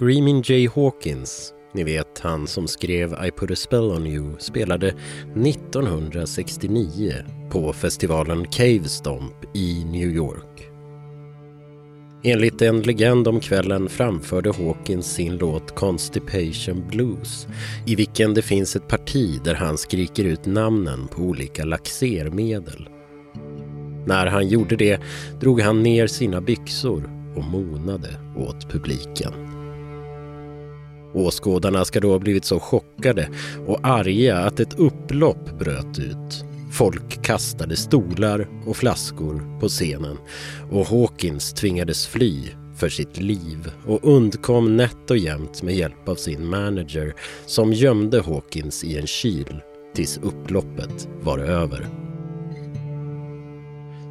Screaming Jay Hawkins, ni vet han som skrev I put a spell on you, spelade 1969 på festivalen Cave Stomp i New York. Enligt en legend om kvällen framförde Hawkins sin låt Constipation Blues i vilken det finns ett parti där han skriker ut namnen på olika laxermedel. När han gjorde det drog han ner sina byxor och monade åt publiken. Åskådarna ska då ha blivit så chockade och arga att ett upplopp bröt ut. Folk kastade stolar och flaskor på scenen och Hawkins tvingades fly för sitt liv och undkom nätt och jämnt med hjälp av sin manager som gömde Hawkins i en kyl tills upploppet var över.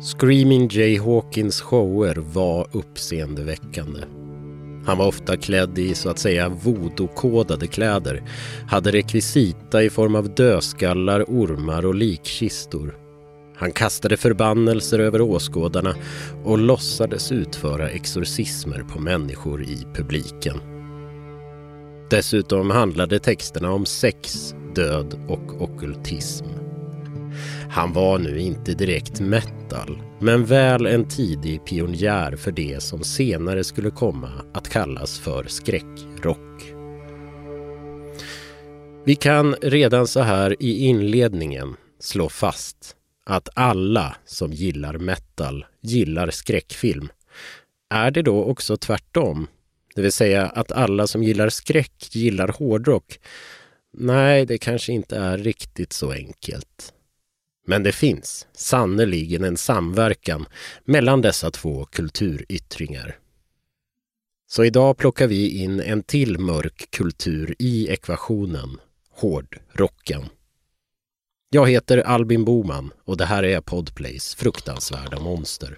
Screaming Jay Hawkins shower var uppseendeväckande. Han var ofta klädd i så att säga vodokodade kläder, hade rekvisita i form av dödskallar, ormar och likkistor. Han kastade förbannelser över åskådarna och låtsades utföra exorcismer på människor i publiken. Dessutom handlade texterna om sex, död och okkultism. Han var nu inte direkt metal, men väl en tidig pionjär för det som senare skulle komma att kallas för skräckrock. Vi kan redan så här i inledningen slå fast att alla som gillar metal gillar skräckfilm. Är det då också tvärtom? Det vill säga att alla som gillar skräck gillar hårdrock? Nej, det kanske inte är riktigt så enkelt. Men det finns sannerligen en samverkan mellan dessa två kulturyttringar. Så idag plockar vi in en till mörk kultur i ekvationen, hårdrocken. Jag heter Albin Boman och det här är Podplays fruktansvärda monster.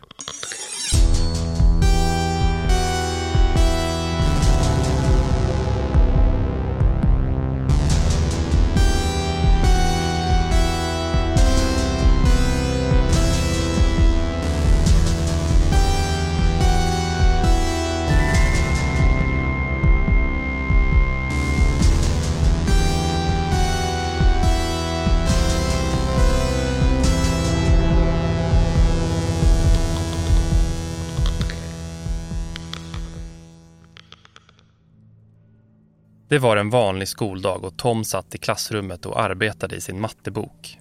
Det var en vanlig skoldag och Tom satt i klassrummet och arbetade i sin mattebok.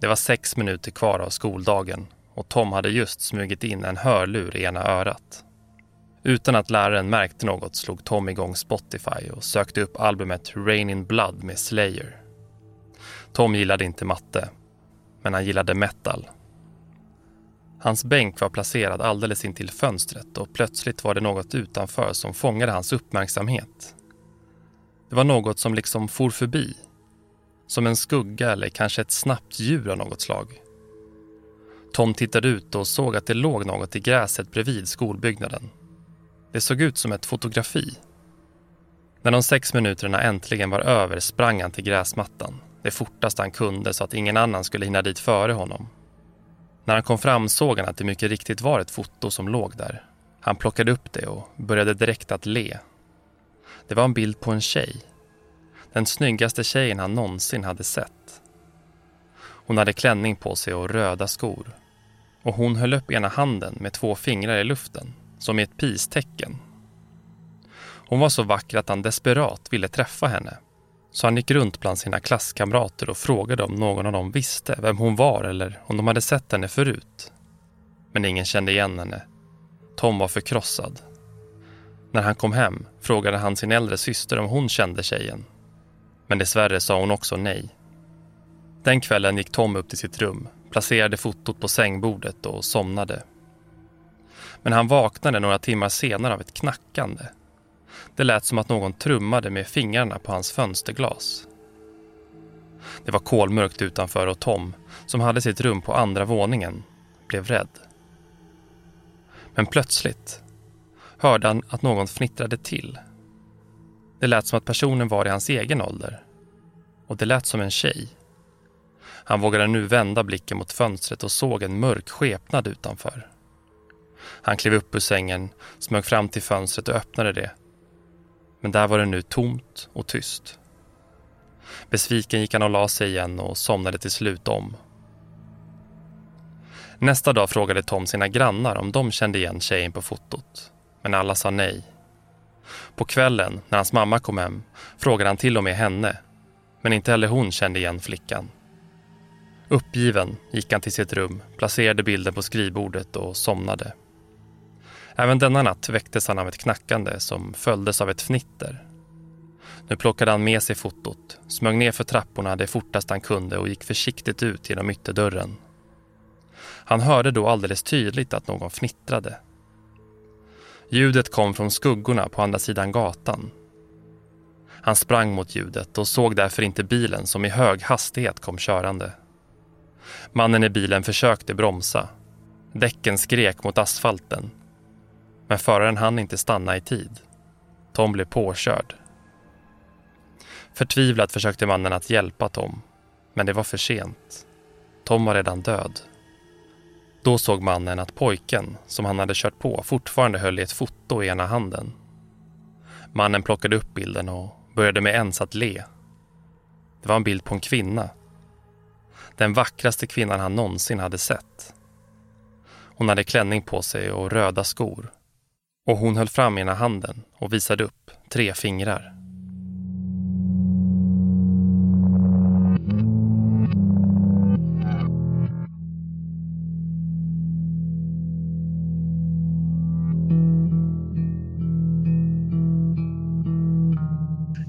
Det var sex minuter kvar av skoldagen och Tom hade just smugit in en hörlur i ena örat. Utan att läraren märkte något slog Tom igång Spotify och sökte upp albumet Rain in Blood med Slayer. Tom gillade inte matte, men han gillade metal. Hans bänk var placerad alldeles intill fönstret och plötsligt var det något utanför som fångade hans uppmärksamhet. Det var något som liksom for förbi. Som en skugga eller kanske ett snabbt djur av något slag. Tom tittade ut och såg att det låg något i gräset bredvid skolbyggnaden. Det såg ut som ett fotografi. När de sex minuterna äntligen var över sprang han till gräsmattan. Det fortaste han kunde så att ingen annan skulle hinna dit före honom. När han kom fram såg han att det mycket riktigt var ett foto som låg där. Han plockade upp det och började direkt att le det var en bild på en tjej. Den snyggaste tjejen han någonsin hade sett. Hon hade klänning på sig och röda skor. Och hon höll upp ena handen med två fingrar i luften, som i ett pistecken. Hon var så vacker att han desperat ville träffa henne. Så han gick runt bland sina klasskamrater och frågade om någon av dem visste vem hon var eller om de hade sett henne förut. Men ingen kände igen henne. Tom var förkrossad när han kom hem frågade han sin äldre syster om hon kände tjejen. Men dessvärre sa hon också nej. Den kvällen gick Tom upp till sitt rum, placerade fotot på sängbordet och somnade. Men han vaknade några timmar senare av ett knackande. Det lät som att någon trummade med fingrarna på hans fönsterglas. Det var kolmörkt utanför och Tom, som hade sitt rum på andra våningen, blev rädd. Men plötsligt hörde han att någon fnittrade till. Det lät som att personen var i hans egen ålder. Och det lät som en tjej. Han vågade nu vända blicken mot fönstret och såg en mörk skepnad utanför. Han klev upp ur sängen, smög fram till fönstret och öppnade det. Men där var det nu tomt och tyst. Besviken gick han och la sig igen och somnade till slut om. Nästa dag frågade Tom sina grannar om de kände igen tjejen på fotot. Men alla sa nej. På kvällen, när hans mamma kom hem, frågade han till och med henne. Men inte heller hon kände igen flickan. Uppgiven gick han till sitt rum, placerade bilden på skrivbordet och somnade. Även denna natt väcktes han av ett knackande som följdes av ett fnitter. Nu plockade han med sig fotot, smög ner för trapporna det fortast han kunde och gick försiktigt ut genom ytterdörren. Han hörde då alldeles tydligt att någon fnittrade. Ljudet kom från skuggorna på andra sidan gatan. Han sprang mot ljudet och såg därför inte bilen som i hög hastighet kom körande. Mannen i bilen försökte bromsa. Däcken skrek mot asfalten. Men föraren hann inte stanna i tid. Tom blev påkörd. Förtvivlat försökte mannen att hjälpa Tom, men det var för sent. Tom var redan död. Då såg mannen att pojken som han hade kört på fortfarande höll i ett foto i ena handen. Mannen plockade upp bilden och började med ens att le. Det var en bild på en kvinna. Den vackraste kvinnan han någonsin hade sett. Hon hade klänning på sig och röda skor. Och hon höll fram ena handen och visade upp tre fingrar.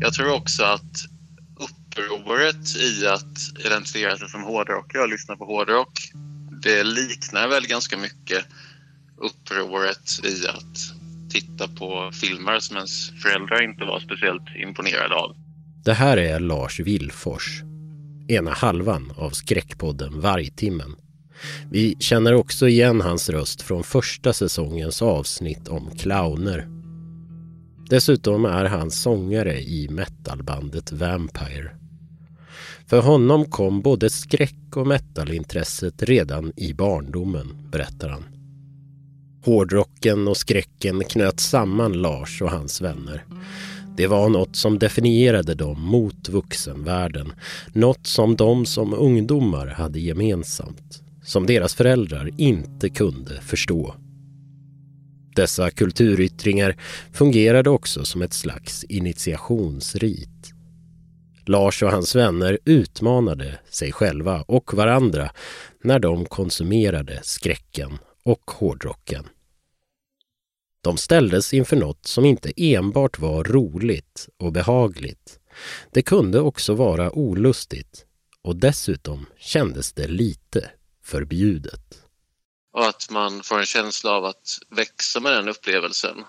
Jag tror också att upproret i att identifiera sig som hårdrockare och lyssna på hårdrock, det liknar väl ganska mycket upproret i att titta på filmer som ens föräldrar inte var speciellt imponerade av. Det här är Lars Villfors, ena halvan av skräckpodden Vargtimmen. Vi känner också igen hans röst från första säsongens avsnitt om clowner Dessutom är han sångare i metalbandet Vampire. För honom kom både skräck och metalintresset redan i barndomen, berättar han. Hårdrocken och skräcken knöt samman Lars och hans vänner. Det var något som definierade dem mot vuxenvärlden. Något som de som ungdomar hade gemensamt. Som deras föräldrar inte kunde förstå. Dessa kulturyttringar fungerade också som ett slags initiationsrit. Lars och hans vänner utmanade sig själva och varandra när de konsumerade skräcken och hårdrocken. De ställdes inför något som inte enbart var roligt och behagligt. Det kunde också vara olustigt och dessutom kändes det lite förbjudet. Och att man får en känsla av att växa med den upplevelsen.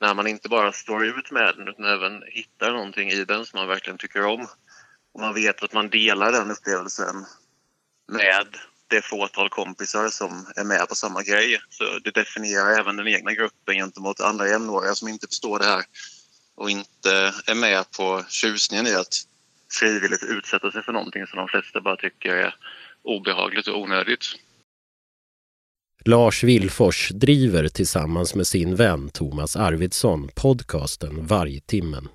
När man inte bara står ut med den utan även hittar någonting i den som man verkligen tycker om. Och man vet att man delar den upplevelsen med det fåtal kompisar som är med på samma grej. Så det definierar även den egna gruppen gentemot andra jämnåriga som inte förstår det här och inte är med på tjusningen i att frivilligt utsätta sig för någonting som de flesta bara tycker är obehagligt och onödigt. Lars Willfors driver tillsammans med sin vän Thomas Arvidsson podcasten Vargtimmen.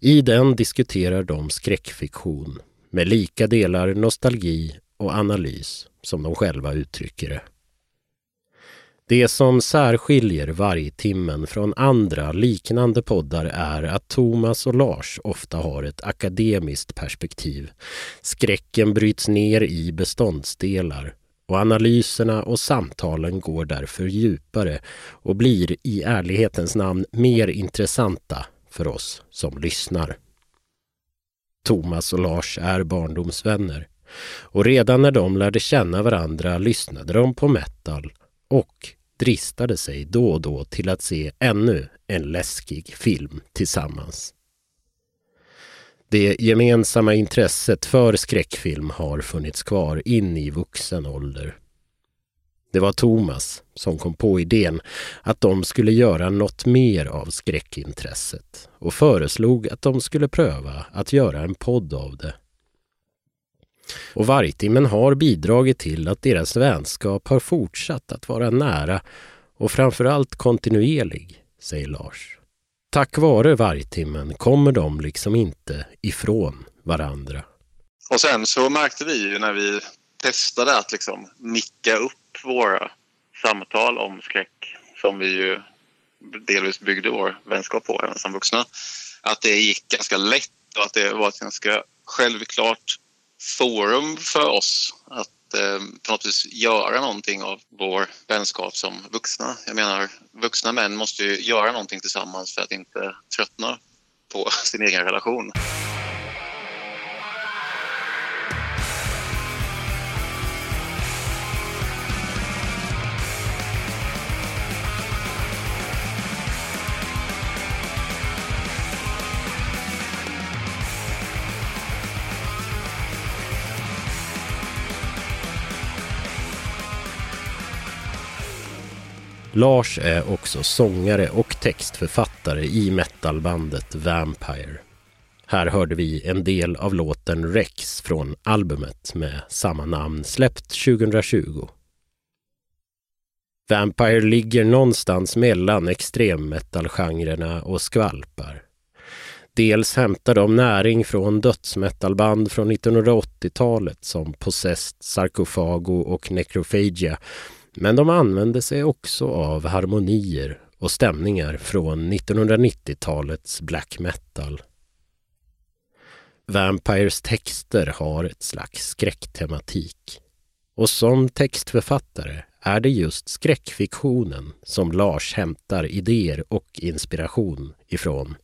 I den diskuterar de skräckfiktion med lika delar nostalgi och analys som de själva uttrycker det. Det som särskiljer Vargtimmen från andra liknande poddar är att Thomas och Lars ofta har ett akademiskt perspektiv. Skräcken bryts ner i beståndsdelar och analyserna och samtalen går därför djupare och blir i ärlighetens namn mer intressanta för oss som lyssnar. Thomas och Lars är barndomsvänner och redan när de lärde känna varandra lyssnade de på metal och dristade sig då och då till att se ännu en läskig film tillsammans. Det gemensamma intresset för skräckfilm har funnits kvar in i vuxen ålder. Det var Thomas som kom på idén att de skulle göra något mer av skräckintresset och föreslog att de skulle pröva att göra en podd av det. Och Vargtimmen har bidragit till att deras vänskap har fortsatt att vara nära och framförallt kontinuerlig, säger Lars. Tack vare vargtimmen kommer de liksom inte ifrån varandra. Och sen så märkte vi ju när vi testade att liksom micka upp våra samtal om skräck som vi ju delvis byggde vår vänskap på även som vuxna. Att det gick ganska lätt och att det var ett ganska självklart forum för oss att eh, på något vis göra någonting av vår vänskap som vuxna. Jag menar, vuxna män måste ju göra någonting tillsammans för att inte tröttna på sin egen relation. Lars är också sångare och textförfattare i metalbandet Vampire. Här hörde vi en del av låten Rex från albumet med samma namn släppt 2020. Vampire ligger någonstans mellan extremmetalgenrerna och skvalpar. Dels hämtar de näring från dödsmetalband från 1980-talet som Possessed, Sarkofago och Necrophagia men de använde sig också av harmonier och stämningar från 1990-talets black metal. Vampires texter har ett slags skräcktematik. Och som textförfattare är det just skräckfiktionen som Lars hämtar idéer och inspiration ifrån.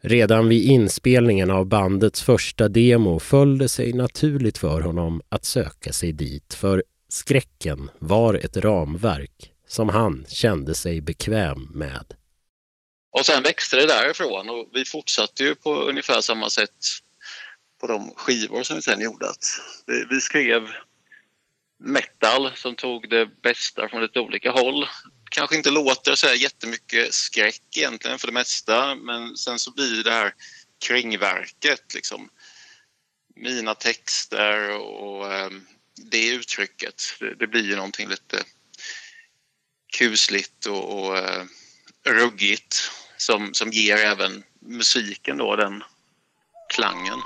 Redan vid inspelningen av bandets första demo föll det sig naturligt för honom att söka sig dit för Skräcken var ett ramverk som han kände sig bekväm med. Och sen växte det därifrån och vi fortsatte ju på ungefär samma sätt på de skivor som vi sen gjorde. Vi, vi skrev metal som tog det bästa från lite olika håll. Kanske inte låter så här jättemycket skräck egentligen för det mesta men sen så blir det här kringverket liksom. Mina texter och ehm, det uttrycket. Det, det blir ju någonting lite kusligt och, och uh, ruggigt som, som ger även musiken då den klangen.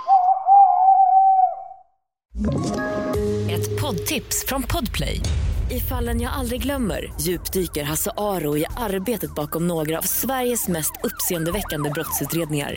Ett poddtips från Podplay. I fallen jag aldrig glömmer djupdyker Hasse Aro i arbetet bakom några av Sveriges mest uppseendeväckande brottsutredningar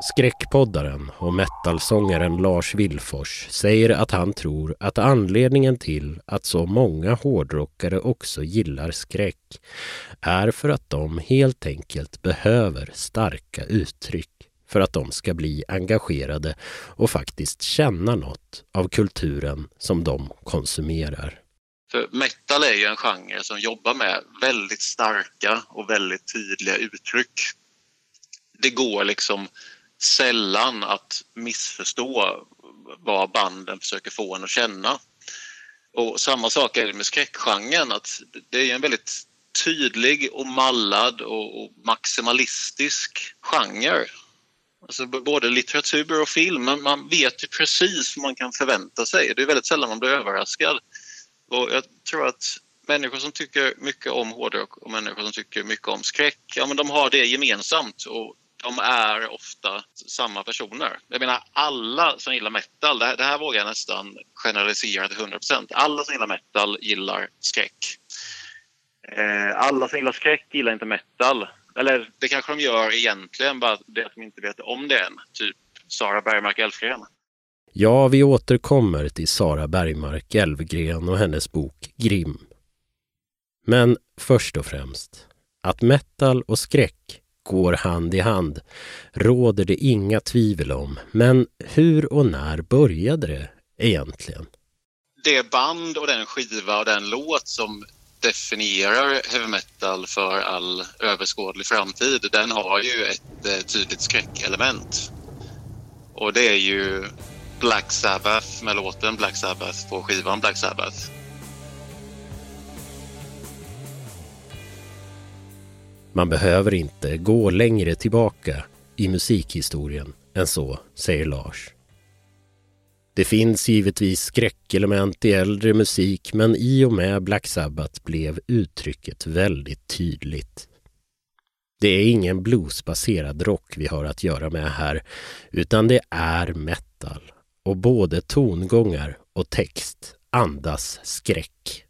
Skräckpoddaren och metalsångaren Lars Willfors säger att han tror att anledningen till att så många hårdrockare också gillar skräck är för att de helt enkelt behöver starka uttryck för att de ska bli engagerade och faktiskt känna något av kulturen som de konsumerar. För metal är ju en genre som jobbar med väldigt starka och väldigt tydliga uttryck. Det går liksom sällan att missförstå vad banden försöker få en att känna. Och samma sak är det med skräckgenren, att det är en väldigt tydlig och mallad och, maximalistisk genre. Alltså både litteratur och film, man vet ju precis vad man kan förvänta sig. Det är väldigt sällan man blir överraskad. Och jag tror att människor som tycker mycket om hårdrock och människor som tycker mycket om skräck, ja men de har det gemensamt. Och de är ofta samma personer. Jag menar alla som gillar metal, det här, det här vågar jag nästan generalisera till 100 Alla som gillar metal gillar skräck. Eh, alla som gillar skräck gillar inte metal. Eller det kanske de gör egentligen, bara det att de inte vet om det än. Typ Sara Bergmark Elfgren. Ja, vi återkommer till Sara Bergmark Elfgren och hennes bok Grim. Men först och främst, att metal och skräck går hand i hand råder det inga tvivel om. Men hur och när började det egentligen? Det band och den skiva och den låt som definierar heavy metal för all överskådlig framtid, den har ju ett eh, tydligt skräckelement. Och det är ju Black Sabbath med låten Black Sabbath på skivan Black Sabbath. Man behöver inte gå längre tillbaka i musikhistorien än så, säger Lars. Det finns givetvis skräckelement i äldre musik men i och med Black Sabbath blev uttrycket väldigt tydligt. Det är ingen bluesbaserad rock vi har att göra med här, utan det är metal. Och både tongångar och text andas skräck.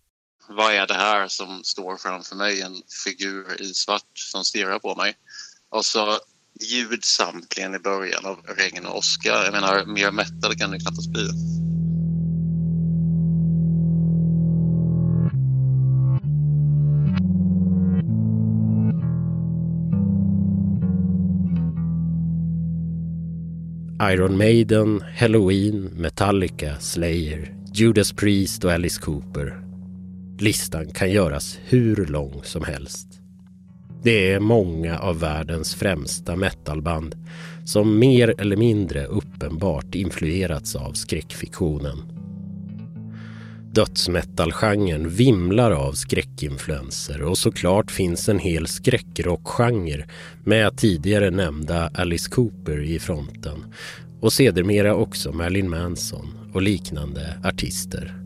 Vad är det här som står framför mig? En figur i svart som stirrar på mig. Och så ljudsamplingen i början av Regn och åska. Jag menar, mer metal kan det knappast bli. Iron Maiden, Halloween, Metallica, Slayer, Judas Priest och Alice Cooper. Listan kan göras hur lång som helst. Det är många av världens främsta metalband som mer eller mindre uppenbart influerats av skräckfiktionen. Dödsmetallgenren vimlar av skräckinfluenser och såklart finns en hel skräckrockgenre med tidigare nämnda Alice Cooper i fronten och sedermera också Marilyn Manson och liknande artister.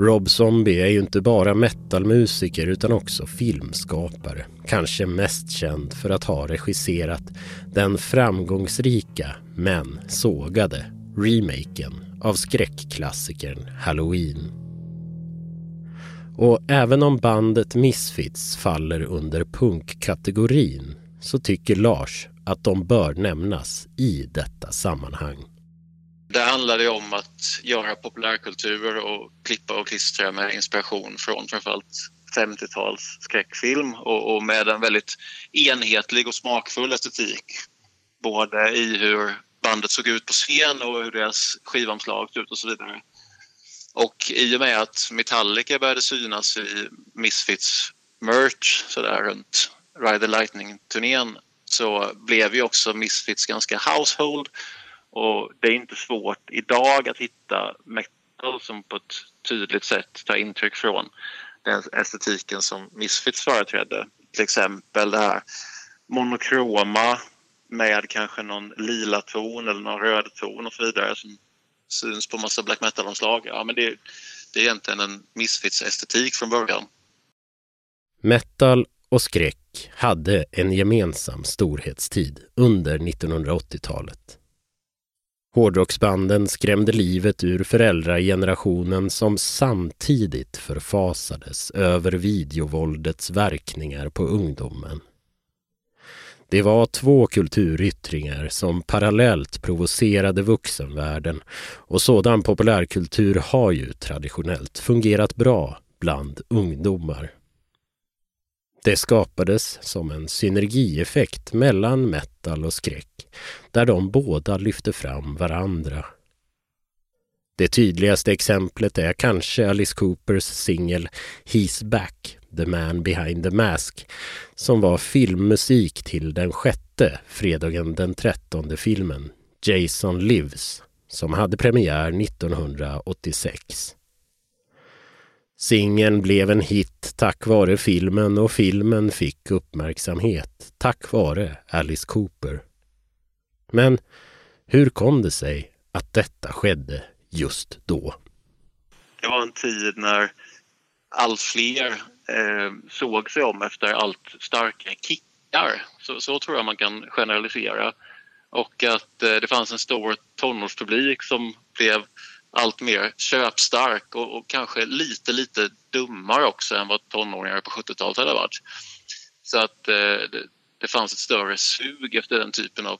Rob Zombie är ju inte bara metalmusiker utan också filmskapare. Kanske mest känd för att ha regisserat den framgångsrika men sågade remaken av skräckklassikern Halloween. Och även om bandet Misfits faller under punkkategorin så tycker Lars att de bör nämnas i detta sammanhang. Det handlade om att göra populärkultur och klippa och klistra med inspiration från framförallt 50-tals skräckfilm och, och, med en väldigt enhetlig och smakfull estetik. Både i hur bandet såg ut på scen och hur deras skivomslag såg ut och så vidare. Och i och med att Metallica började synas i Misfits merch sådär runt Ride the Lightning-turnén så blev ju också Misfits ganska household och det är inte svårt idag att hitta metal som på ett tydligt sätt tar intryck från den estetiken som Misfits företrädde. Till exempel det här monokroma med kanske någon lila ton eller någon röd ton och så vidare som syns på massa black metal-omslag. Ja, men det, det är egentligen en Misfits-estetik från början. Metal och skräck hade en gemensam storhetstid under 1980-talet. Hårdrocksbanden skrämde livet ur föräldragenerationen som samtidigt förfasades över videovåldets verkningar på ungdomen. Det var två kulturyttringar som parallellt provocerade vuxenvärlden och sådan populärkultur har ju traditionellt fungerat bra bland ungdomar. Det skapades som en synergieffekt mellan metal och skräck där de båda lyfte fram varandra. Det tydligaste exemplet är kanske Alice Coopers singel He's Back, The Man Behind the Mask som var filmmusik till den sjätte, fredagen den trettonde filmen Jason Lives som hade premiär 1986. Singeln blev en hit tack vare filmen och filmen fick uppmärksamhet tack vare Alice Cooper. Men hur kom det sig att detta skedde just då? Det var en tid när allt fler eh, såg sig om efter allt starkare kickar. Så, så tror jag man kan generalisera. Och att eh, det fanns en stor tonårspublik som blev allt mer köpstark och, och, kanske lite, lite dummare också än vad tonåringar på 70-talet hade varit. Så att eh, det, det, fanns ett större sug efter den typen av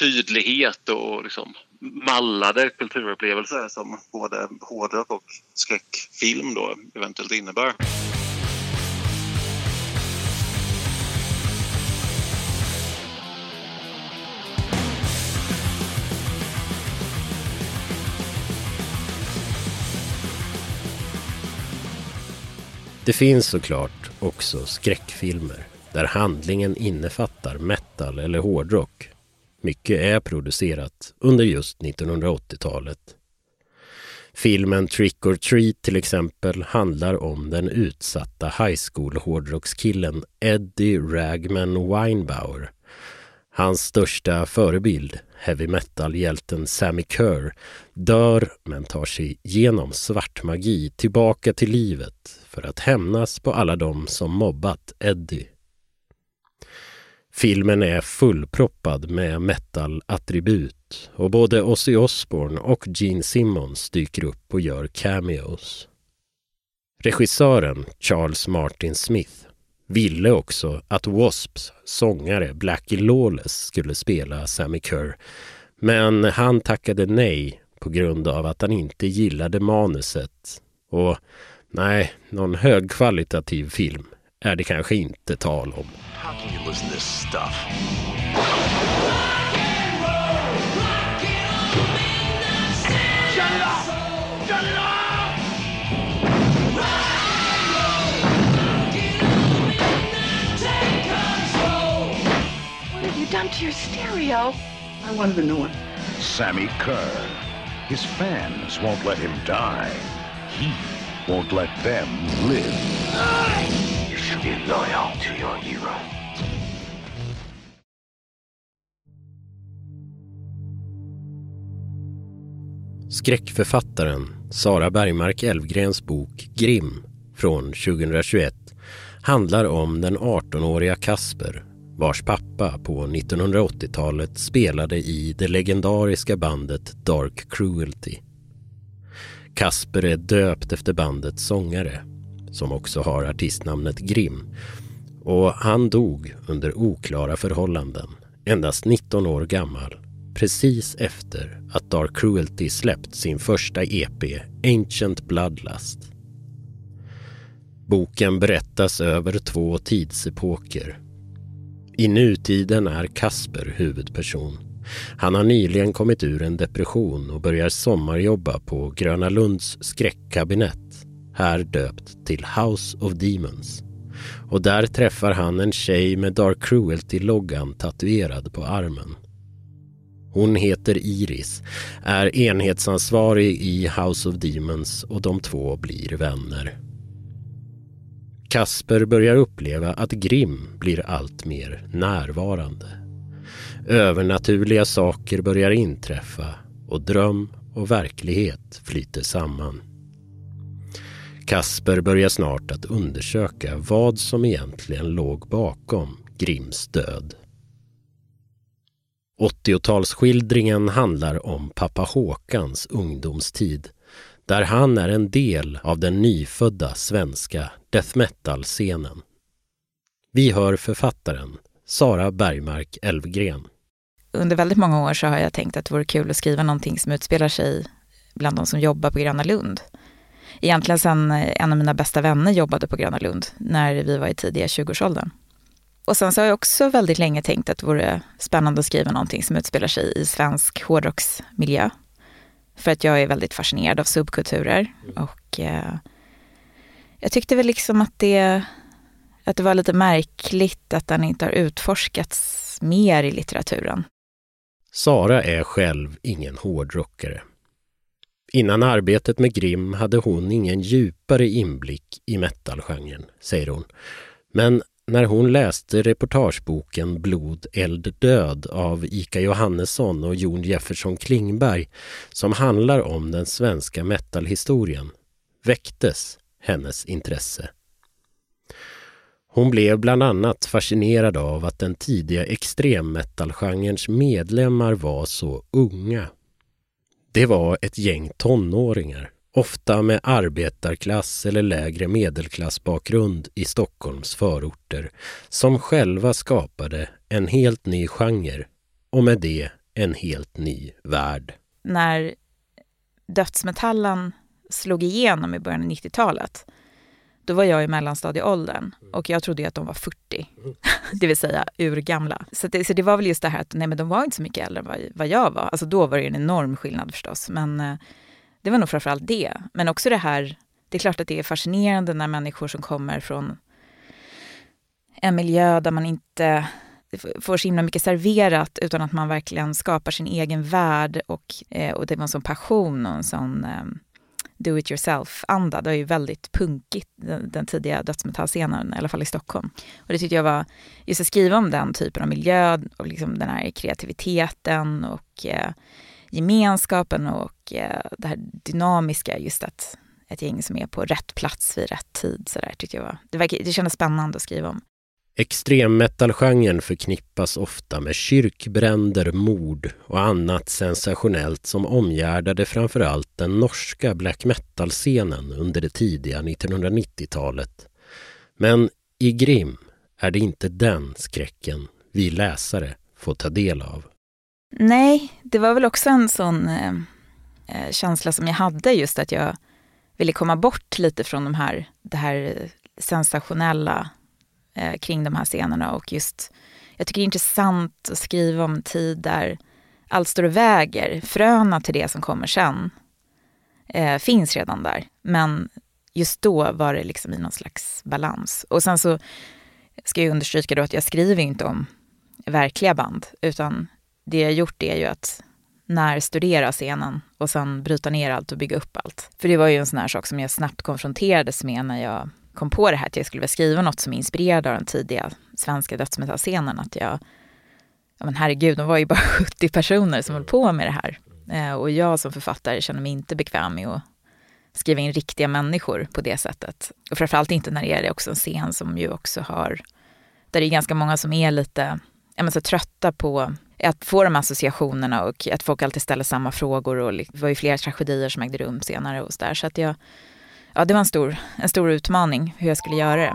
tydlighet och liksom mallade kulturupplevelser som både hårdrock och skräckfilm då eventuellt innebär. Det finns såklart också skräckfilmer där handlingen innefattar metal eller hårdrock. Mycket är producerat under just 1980-talet. Filmen Trick or Treat till exempel handlar om den utsatta high school hårdrockskillen Eddie Ragman Weinbauer. Hans största förebild, heavy metal-hjälten Sammy Kerr, dör men tar sig genom svart magi tillbaka till livet för att hämnas på alla de som mobbat Eddie. Filmen är fullproppad med metal-attribut och både Ozzy Osbourne och Gene Simmons dyker upp och gör cameos. Regissören Charles Martin Smith ville också att W.A.S.P.s sångare Blackie Lawless skulle spela Sammy Kerr. Men han tackade nej på grund av att han inte gillade manuset. Och nej, någon högkvalitativ film är det kanske inte tal om. Done to your stereo? I wanted a new one. Sammy Kerr. His fans won't let him die. He won't let them live. You should be loyal to your hero. Skräckförfattaren Sara Bergmark Elvgrens bok Grim från 2021 handlar om den 18-åriga Kasper vars pappa på 1980-talet spelade i det legendariska bandet Dark Cruelty. Kasper är döpt efter bandets sångare, som också har artistnamnet Grim. Och han dog under oklara förhållanden, endast 19 år gammal, precis efter att Dark Cruelty släppt sin första EP, Ancient Bloodlust. Boken berättas över två tidsepoker i nutiden är Kasper huvudperson. Han har nyligen kommit ur en depression och börjar sommarjobba på Gröna Lunds skräckkabinett, här döpt till House of Demons. Och där träffar han en tjej med Dark Cruelty-loggan tatuerad på armen. Hon heter Iris, är enhetsansvarig i House of Demons och de två blir vänner. Kasper börjar uppleva att Grim blir allt mer närvarande. Övernaturliga saker börjar inträffa och dröm och verklighet flyter samman. Kasper börjar snart att undersöka vad som egentligen låg bakom Grims död. 80-talsskildringen handlar om pappa Håkans ungdomstid där han är en del av den nyfödda svenska death metal-scenen. Vi hör författaren Sara Bergmark Elvgren. Under väldigt många år så har jag tänkt att det vore kul att skriva någonting som utspelar sig bland de som jobbar på Gröna Lund. Egentligen sen eh, en av mina bästa vänner jobbade på Gröna Lund när vi var i tidiga 20-årsåldern. Och sen så har jag också väldigt länge tänkt att det vore spännande att skriva någonting som utspelar sig i svensk hårdrocksmiljö. För att jag är väldigt fascinerad av subkulturer. Och eh, jag tyckte väl liksom att det, att det var lite märkligt att den inte har utforskats mer i litteraturen. Sara är själv ingen hårdrockare. Innan arbetet med Grim hade hon ingen djupare inblick i metalgenren, säger hon. Men när hon läste reportageboken Blod, eld, död av Ika Johannesson och Jon Jefferson Klingberg som handlar om den svenska metalhistorien väcktes hennes intresse. Hon blev bland annat fascinerad av att den tidiga extremmetalgenrens medlemmar var så unga. Det var ett gäng tonåringar ofta med arbetarklass eller lägre medelklassbakgrund i Stockholms förorter, som själva skapade en helt ny genre och med det en helt ny värld. När dödsmetallen slog igenom i början av 90-talet, då var jag i mellanstadieåldern och jag trodde att de var 40, det vill säga urgamla. Så det, så det var väl just det här att nej, men de var inte så mycket äldre än vad, vad jag var. Alltså då var det en enorm skillnad förstås, men eh, det var nog framförallt det. Men också det här, det är klart att det är fascinerande när människor som kommer från en miljö där man inte får så himla mycket serverat utan att man verkligen skapar sin egen värld och, eh, och det var en sån passion och en sån eh, do it yourself-anda. Det var ju väldigt punkigt, den, den tidiga dödsmetallscenen, i alla fall i Stockholm. Och det tyckte jag var, just att skriva om den typen av miljö och liksom den här kreativiteten och eh, gemenskapen och eh, det här dynamiska, just att ett gäng som är på rätt plats vid rätt tid. Så där, tyckte jag var, det, var, det kändes spännande att skriva om. Extremmetalgenren förknippas ofta med kyrkbränder, mord och annat sensationellt som omgärdade framförallt den norska black metal-scenen under det tidiga 1990-talet. Men i Grim är det inte den skräcken vi läsare får ta del av. Nej, det var väl också en sån eh, eh känsla som jag hade just att jag ville komma bort lite från de här, det här eh, sensationella eh, kring de här scenerna och just, jag tycker det är intressant att skriva om tid där allt står och väger. Fröna till det som kommer sen eh, finns redan där, men just då var det liksom i någon slags balans. Och sen så ska jag understryka då att jag skriver inte om verkliga band, utan det jag gjort är ju att när studera scenen och sen bryta ner allt och bygga upp allt. För det var ju en sån här sak som jag snabbt konfronterades med när jag kom på det här att jag skulle vilja skriva något som är inspirerad av den tidiga svenska dödsmetallscenen. Att jag, ja men herregud, de var ju bara 70 personer som höll på med det här. Eh, och jag som författare känner mig inte bekväm med att skriva in riktiga människor på det sättet. Och framförallt inte när det är också en scen som ju också har, där det är ganska många som är lite, ja men så trötta på att få de associationerna och att folk alltid ställer samma frågor och det var ju flera tragedier som ägde rum senare och så där. Så att jag, ja det var en stor, en stor utmaning hur jag skulle göra det.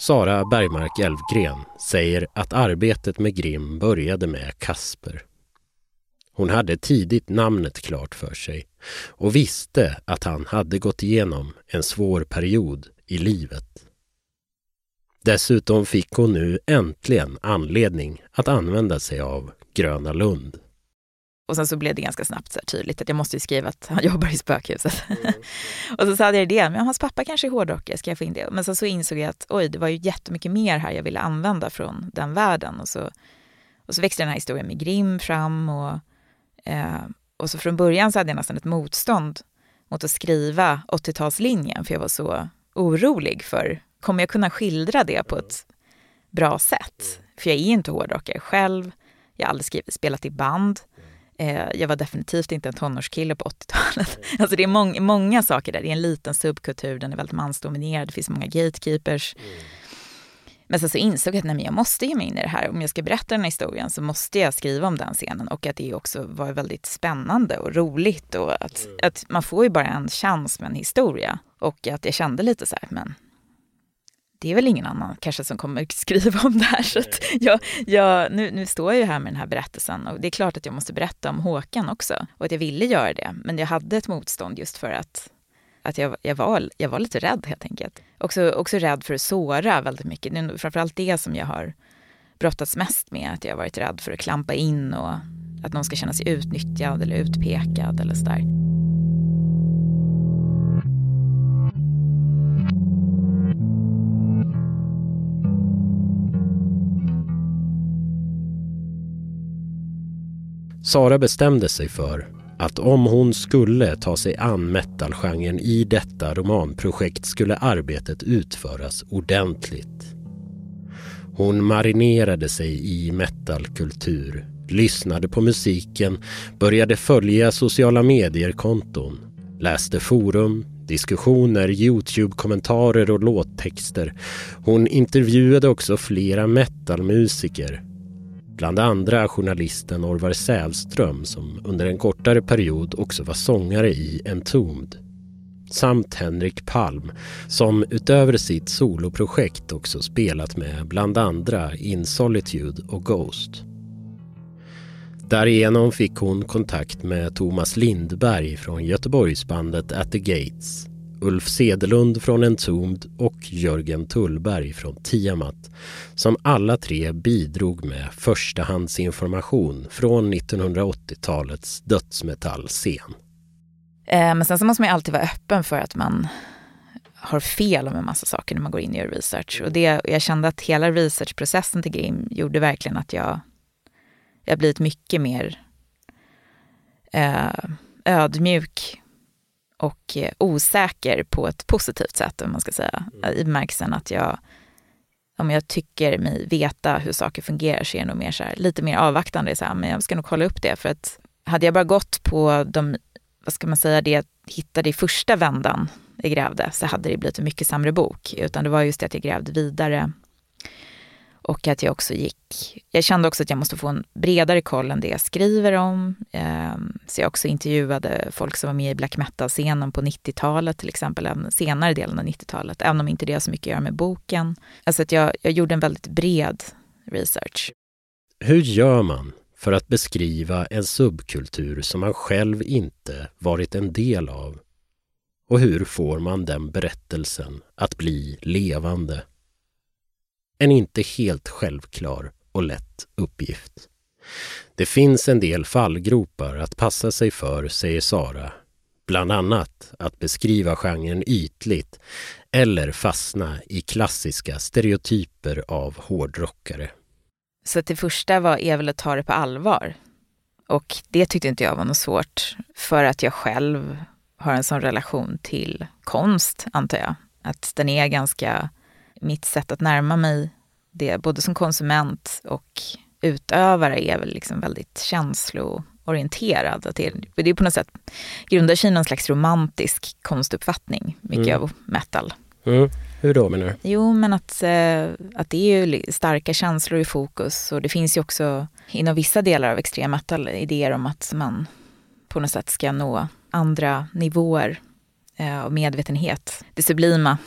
Sara Bergmark Elfgren säger att arbetet med Grim började med Kasper. Hon hade tidigt namnet klart för sig och visste att han hade gått igenom en svår period i livet. Dessutom fick hon nu äntligen anledning att använda sig av Gröna Lund. Och sen så blev det ganska snabbt så tydligt att jag måste skriva att han jobbar i spökhuset. Mm. och så hade jag idén, men hans pappa kanske är hårdrockare, ska jag få in det? Men sen så insåg jag att oj, det var ju jättemycket mer här jag ville använda från den världen. Och så, och så växte den här historien med Grim fram och, eh, och så från början så hade jag nästan ett motstånd mot att skriva 80-talslinjen, för jag var så orolig för kommer jag kunna skildra det på ett bra sätt? För jag är inte hårdrockare själv. Jag har aldrig skrivit, spelat i band. Eh, jag var definitivt inte en tonårskille på 80-talet. Alltså det är mång, många saker där. Det är en liten subkultur, den är väldigt mansdominerad, det finns många gatekeepers. Men sen så insåg jag att nej, men jag måste ge mig in i det här. Om jag ska berätta den här historien så måste jag skriva om den scenen och att det också var väldigt spännande och roligt och att, att man får ju bara en chans med en historia. Och att jag kände lite så här, men det är väl ingen annan kanske som kommer skriva om det här. Så jag, jag, nu, nu står jag ju här med den här berättelsen och det är klart att jag måste berätta om Håkan också och att jag ville göra det. Men jag hade ett motstånd just för att, att jag, jag, var, jag var lite rädd helt enkelt. Också, också rädd för att såra väldigt mycket. Det är framförallt det som jag har brottats mest med, att jag har varit rädd för att klampa in och att någon ska känna sig utnyttjad eller utpekad eller sådär. Sara bestämde sig för att om hon skulle ta sig an metalgenren i detta romanprojekt skulle arbetet utföras ordentligt. Hon marinerade sig i metalkultur, lyssnade på musiken, började följa sociala medier-konton, läste forum, diskussioner, Youtube-kommentarer och låttexter. Hon intervjuade också flera metalmusiker Bland andra journalisten Orvar Sävström som under en kortare period också var sångare i Entombed. Samt Henrik Palm som utöver sitt soloprojekt också spelat med bland andra In Solitude och Ghost. Därigenom fick hon kontakt med Thomas Lindberg från Göteborgsbandet At the Gates, Ulf Sedelund från Entombed och Jörgen Tullberg från Tiamat som alla tre bidrog med förstahandsinformation från 1980-talets dödsmetallscen. Eh, men sen så måste man ju alltid vara öppen för att man har fel om en massa saker när man går in och gör research. Och det, jag kände att hela researchprocessen till Grim gjorde verkligen att jag, jag blivit mycket mer eh, ödmjuk och eh, osäker på ett positivt sätt, om man ska säga. Mm. I bemärkelsen att jag, om jag tycker mig veta hur saker fungerar så är jag nog mer så här, lite mer avvaktande. Så här, men jag ska nog kolla upp det. För att hade jag bara gått på de, vad ska man säga, det jag hittade i första vändan jag grävde så hade det blivit en mycket sämre bok. Utan det var just det att jag grävde vidare. Och att jag också gick... Jag kände också att jag måste få en bredare koll än det jag skriver om. Ehm, så jag också intervjuade folk som var med i black metal-scenen på 90-talet, till exempel, den senare delen av 90-talet, även om inte det har så mycket att göra med boken. Alltså att jag, jag gjorde en väldigt bred research. Hur gör man för att beskriva en subkultur som man själv inte varit en del av? Och hur får man den berättelsen att bli levande? En inte helt självklar och lätt uppgift. Det finns en del fallgropar att passa sig för, säger Sara. Bland annat att beskriva genren ytligt eller fastna i klassiska stereotyper av hårdrockare. Så det första var är väl att ta det på allvar. Och det tyckte inte jag var något svårt för att jag själv har en sån relation till konst, antar jag. Att den är ganska, mitt sätt att närma mig det, både som konsument och utövare, är väl liksom väldigt känsloorienterad. Att det, det är på något sätt, grundar sig i någon slags romantisk konstuppfattning, mycket mm. av metal. Mm. Hur då menar du? Jo, men att, eh, att det är ju starka känslor i fokus och det finns ju också inom vissa delar av extrem metal idéer om att man på något sätt ska nå andra nivåer Eh, och medvetenhet. Det sublima,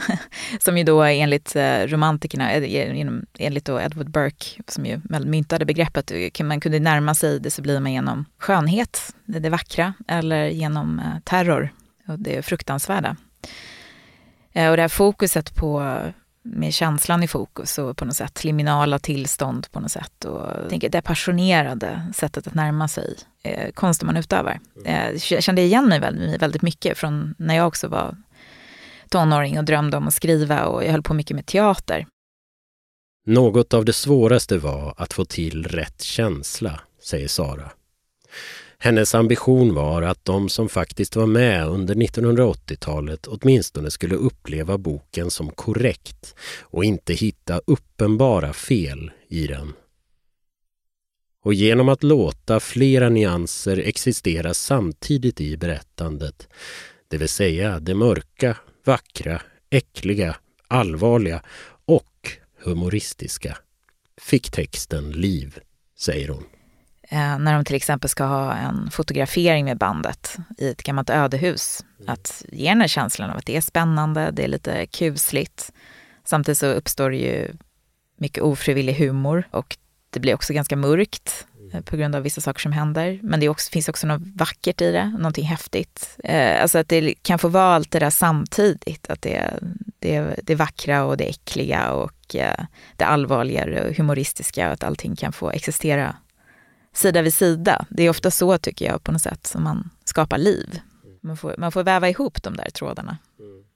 som ju då enligt eh, romantikerna, eh, enligt då Edward Burke, som ju myntade begreppet, man kunde närma sig det sublima genom skönhet, det vackra, eller genom terror och det fruktansvärda. Och det här fokuset på med känslan i fokus och på något sätt liminala tillstånd på något sätt. Och jag tänker det passionerade sättet att närma sig eh, konsten man utövar. Eh, jag kände igen mig väldigt, väldigt mycket från när jag också var tonåring och drömde om att skriva och jag höll på mycket med teater. Något av det svåraste var att få till rätt känsla, säger Sara. Hennes ambition var att de som faktiskt var med under 1980-talet åtminstone skulle uppleva boken som korrekt och inte hitta uppenbara fel i den. Och genom att låta flera nyanser existera samtidigt i berättandet, det vill säga det mörka, vackra, äckliga, allvarliga och humoristiska, fick texten liv, säger hon. Eh, när de till exempel ska ha en fotografering med bandet i ett gammalt ödehus. Mm. Att ge den här känslan av att det är spännande, det är lite kusligt. Samtidigt så uppstår det ju mycket ofrivillig humor och det blir också ganska mörkt eh, på grund av vissa saker som händer. Men det också, finns också något vackert i det, någonting häftigt. Eh, alltså att det kan få vara allt det där samtidigt. Att det, det, det vackra och det äckliga och det allvarliga och humoristiska. Att allting kan få existera sida vid sida. Det är ofta så, tycker jag, på något sätt som man skapar liv. Man får, man får väva ihop de där trådarna.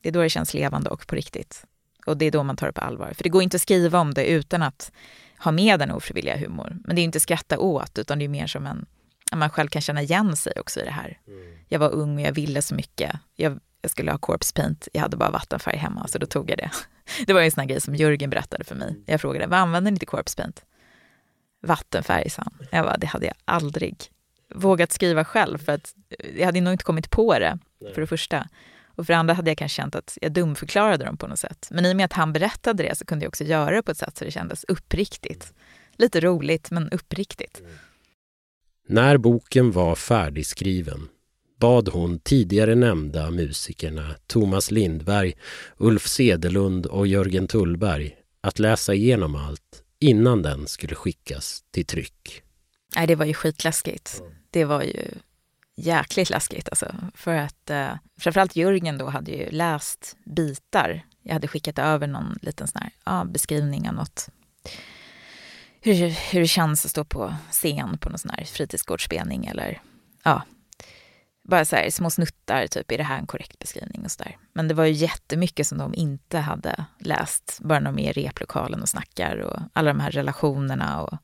Det är då det känns levande och på riktigt. Och det är då man tar det på allvar. För det går inte att skriva om det utan att ha med den ofrivilliga humor. Men det är inte skratta åt, utan det är mer som en... Man själv kan känna igen sig också i det här. Jag var ung och jag ville så mycket. Jag, jag skulle ha corpse paint, jag hade bara vattenfärg hemma, så då tog jag det. Det var en sån här grej som Jörgen berättade för mig. Jag frågade, vad använder ni till corpse paint? Vattenfärg, sa han. Jag bara, det hade jag aldrig vågat skriva själv, för att jag hade nog inte kommit på det, Nej. för det första. Och för det andra hade jag kanske känt att jag dumförklarade dem på något sätt. Men i och med att han berättade det så kunde jag också göra det på ett sätt så det kändes uppriktigt. Lite roligt, men uppriktigt. Mm. När boken var färdigskriven bad hon tidigare nämnda musikerna Thomas Lindberg, Ulf Sedelund och Jörgen Tullberg att läsa igenom allt innan den skulle skickas till tryck. Nej, det var ju skitläskigt. Det var ju jäkligt läskigt alltså. För att eh, framförallt Jörgen då hade ju läst bitar. Jag hade skickat över någon liten sån här, ja, beskrivning av något. Hur, hur det känns att stå på scen på någon sån här fritidsgårdsspelning eller ja, bara så här, små snuttar, typ, är det här en korrekt beskrivning och så där. Men det var ju jättemycket som de inte hade läst, bara när de är i replokalen och snackar och alla de här relationerna och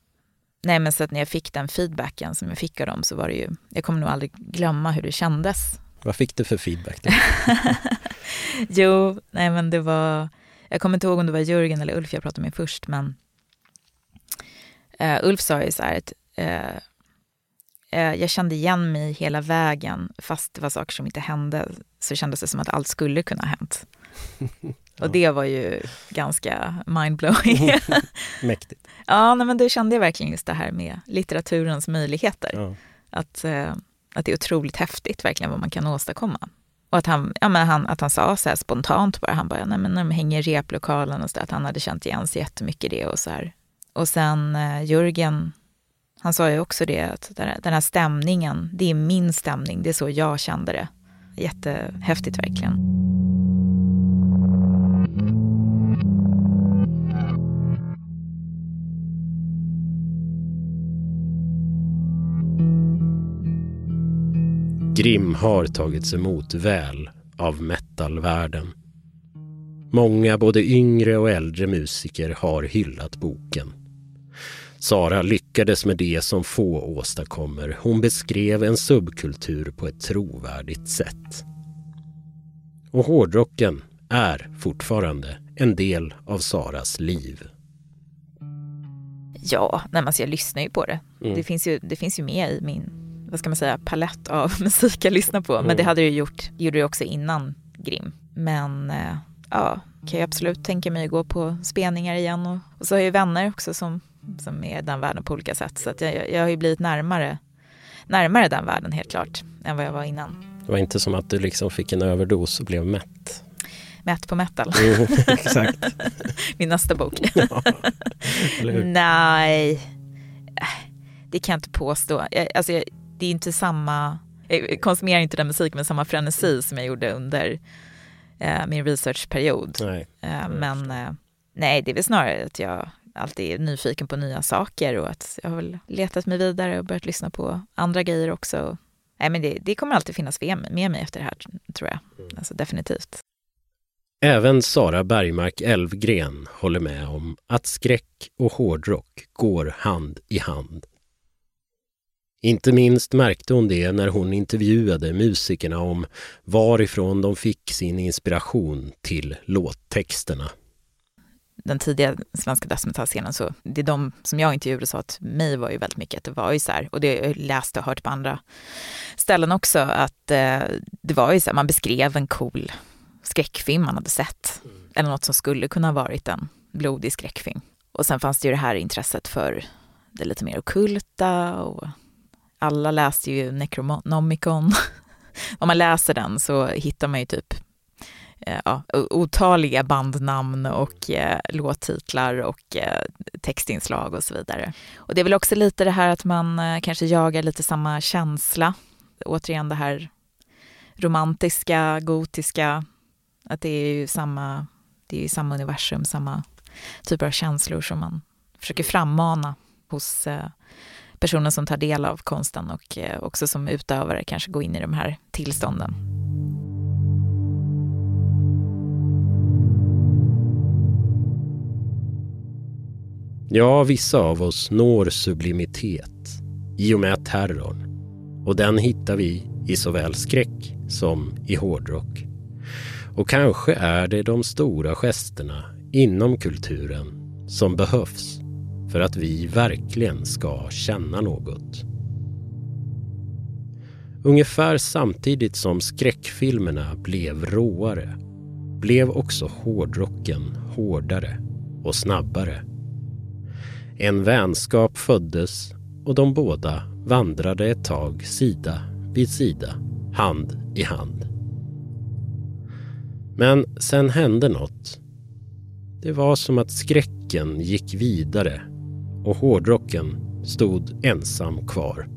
Nej men så att när jag fick den feedbacken som jag fick av dem så var det ju, jag kommer nog aldrig glömma hur det kändes. Vad fick du för feedback? Då? jo, nej men det var, jag kommer inte ihåg om det var Jörgen eller Ulf jag pratade med först men uh, Ulf sa ju så här att uh, jag kände igen mig hela vägen fast det var saker som inte hände så kändes det som att allt skulle kunna ha hänt. Och det var ju ganska mindblowing. Mäktigt. Ja, nej, men det kände jag verkligen just det här med litteraturens möjligheter. Ja. Att, eh, att det är otroligt häftigt verkligen vad man kan åstadkomma. Och att han, ja, men han, att han sa så här spontant bara, han bara, nej men när de hänger i replokalen och så där, att han hade känt igen sig jättemycket i det och så här. Och sen eh, Jörgen, han sa ju också det, att den här stämningen, det är min stämning, det är så jag kände det. Jättehäftigt verkligen. Grim har tagits emot väl av metalvärlden. Många både yngre och äldre musiker har hyllat boken. Sara lyckades med det som få åstadkommer. Hon beskrev en subkultur på ett trovärdigt sätt. Och hårdrocken är fortfarande en del av Saras liv. Ja, nej, alltså jag lyssnar ju på det. Mm. Det, finns ju, det finns ju med i min vad ska man säga, palett av musik jag lyssnar på. Men det mm. hade det gjort, gjorde det också innan Grim. Men eh, ja, kan jag absolut tänka mig att gå på spelningar igen. Och, och så har jag ju vänner också som, som är den världen på olika sätt. Så att jag, jag har ju blivit närmare, närmare den världen helt klart än vad jag var innan. Det var inte som att du liksom fick en överdos och blev mätt? Mätt på metal. Mm, exakt. Min nästa bok. ja, Nej, det kan jag inte påstå. Jag, alltså jag, det är inte samma, jag konsumerar inte den musiken med samma frenesi som jag gjorde under eh, min researchperiod. Nej. Eh, men eh, nej, det är väl snarare att jag alltid är nyfiken på nya saker och att jag har väl letat mig vidare och börjat lyssna på andra grejer också. Nej, men det, det kommer alltid finnas med, med mig efter det här, tror jag. Mm. Alltså, definitivt. Även Sara Bergmark Elvgren håller med om att skräck och hårdrock går hand i hand inte minst märkte hon det när hon intervjuade musikerna om varifrån de fick sin inspiration till låttexterna. Den tidiga svenska dödsmetallscenen, så det är de som jag intervjuade sa att mig var ju väldigt mycket att det var ju så här, och det jag läste och hört på andra ställen också, att eh, det var ju så här, man beskrev en cool skräckfilm man hade sett, mm. eller något som skulle kunna ha varit en blodig skräckfilm. Och sen fanns det ju det här intresset för det lite mer okulta och alla läste ju Necronomicon. Om man läser den så hittar man ju typ Eh, ja, otaliga bandnamn och eh, låttitlar och eh, textinslag och så vidare. Och det är väl också lite det här att man eh, kanske jagar lite samma känsla. Återigen det här romantiska, gotiska, att det är ju samma, det är ju samma universum, samma typer av känslor som man försöker frammana hos eh, personen som tar del av konsten och eh, också som utövare kanske gå in i de här tillstånden. Ja, vissa av oss når sublimitet i och med terrorn. Och den hittar vi i såväl skräck som i hårdrock. Och kanske är det de stora gesterna inom kulturen som behövs för att vi verkligen ska känna något. Ungefär samtidigt som skräckfilmerna blev råare blev också hårdrocken hårdare och snabbare. En vänskap föddes och de båda vandrade ett tag sida vid sida, hand i hand. Men sen hände något. Det var som att skräcken gick vidare och hårdrocken stod ensam kvar.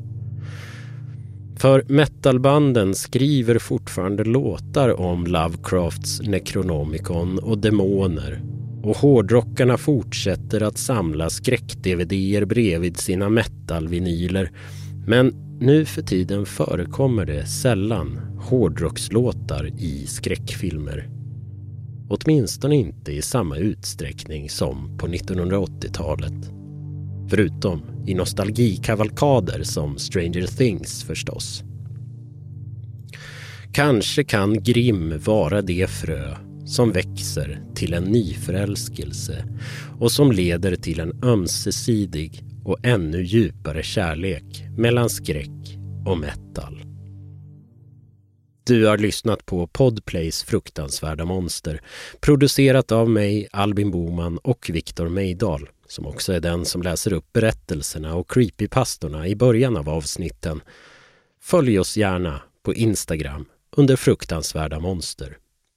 För metalbanden skriver fortfarande låtar om Lovecrafts Necronomicon och demoner och hårdrockarna fortsätter att samla skräck-dvd-er bredvid sina metal-vinyler. Men nu för tiden förekommer det sällan hårdrockslåtar i skräckfilmer. Åtminstone inte i samma utsträckning som på 1980-talet. Förutom i nostalgikavalkader som Stranger Things förstås. Kanske kan Grimm vara det frö som växer till en nyförälskelse och som leder till en ömsesidig och ännu djupare kärlek mellan skräck och metal. Du har lyssnat på Podplays fruktansvärda monster producerat av mig, Albin Boman och Viktor Meidal som också är den som läser upp berättelserna och creepypastorna i början av avsnitten. Följ oss gärna på Instagram under fruktansvärda monster.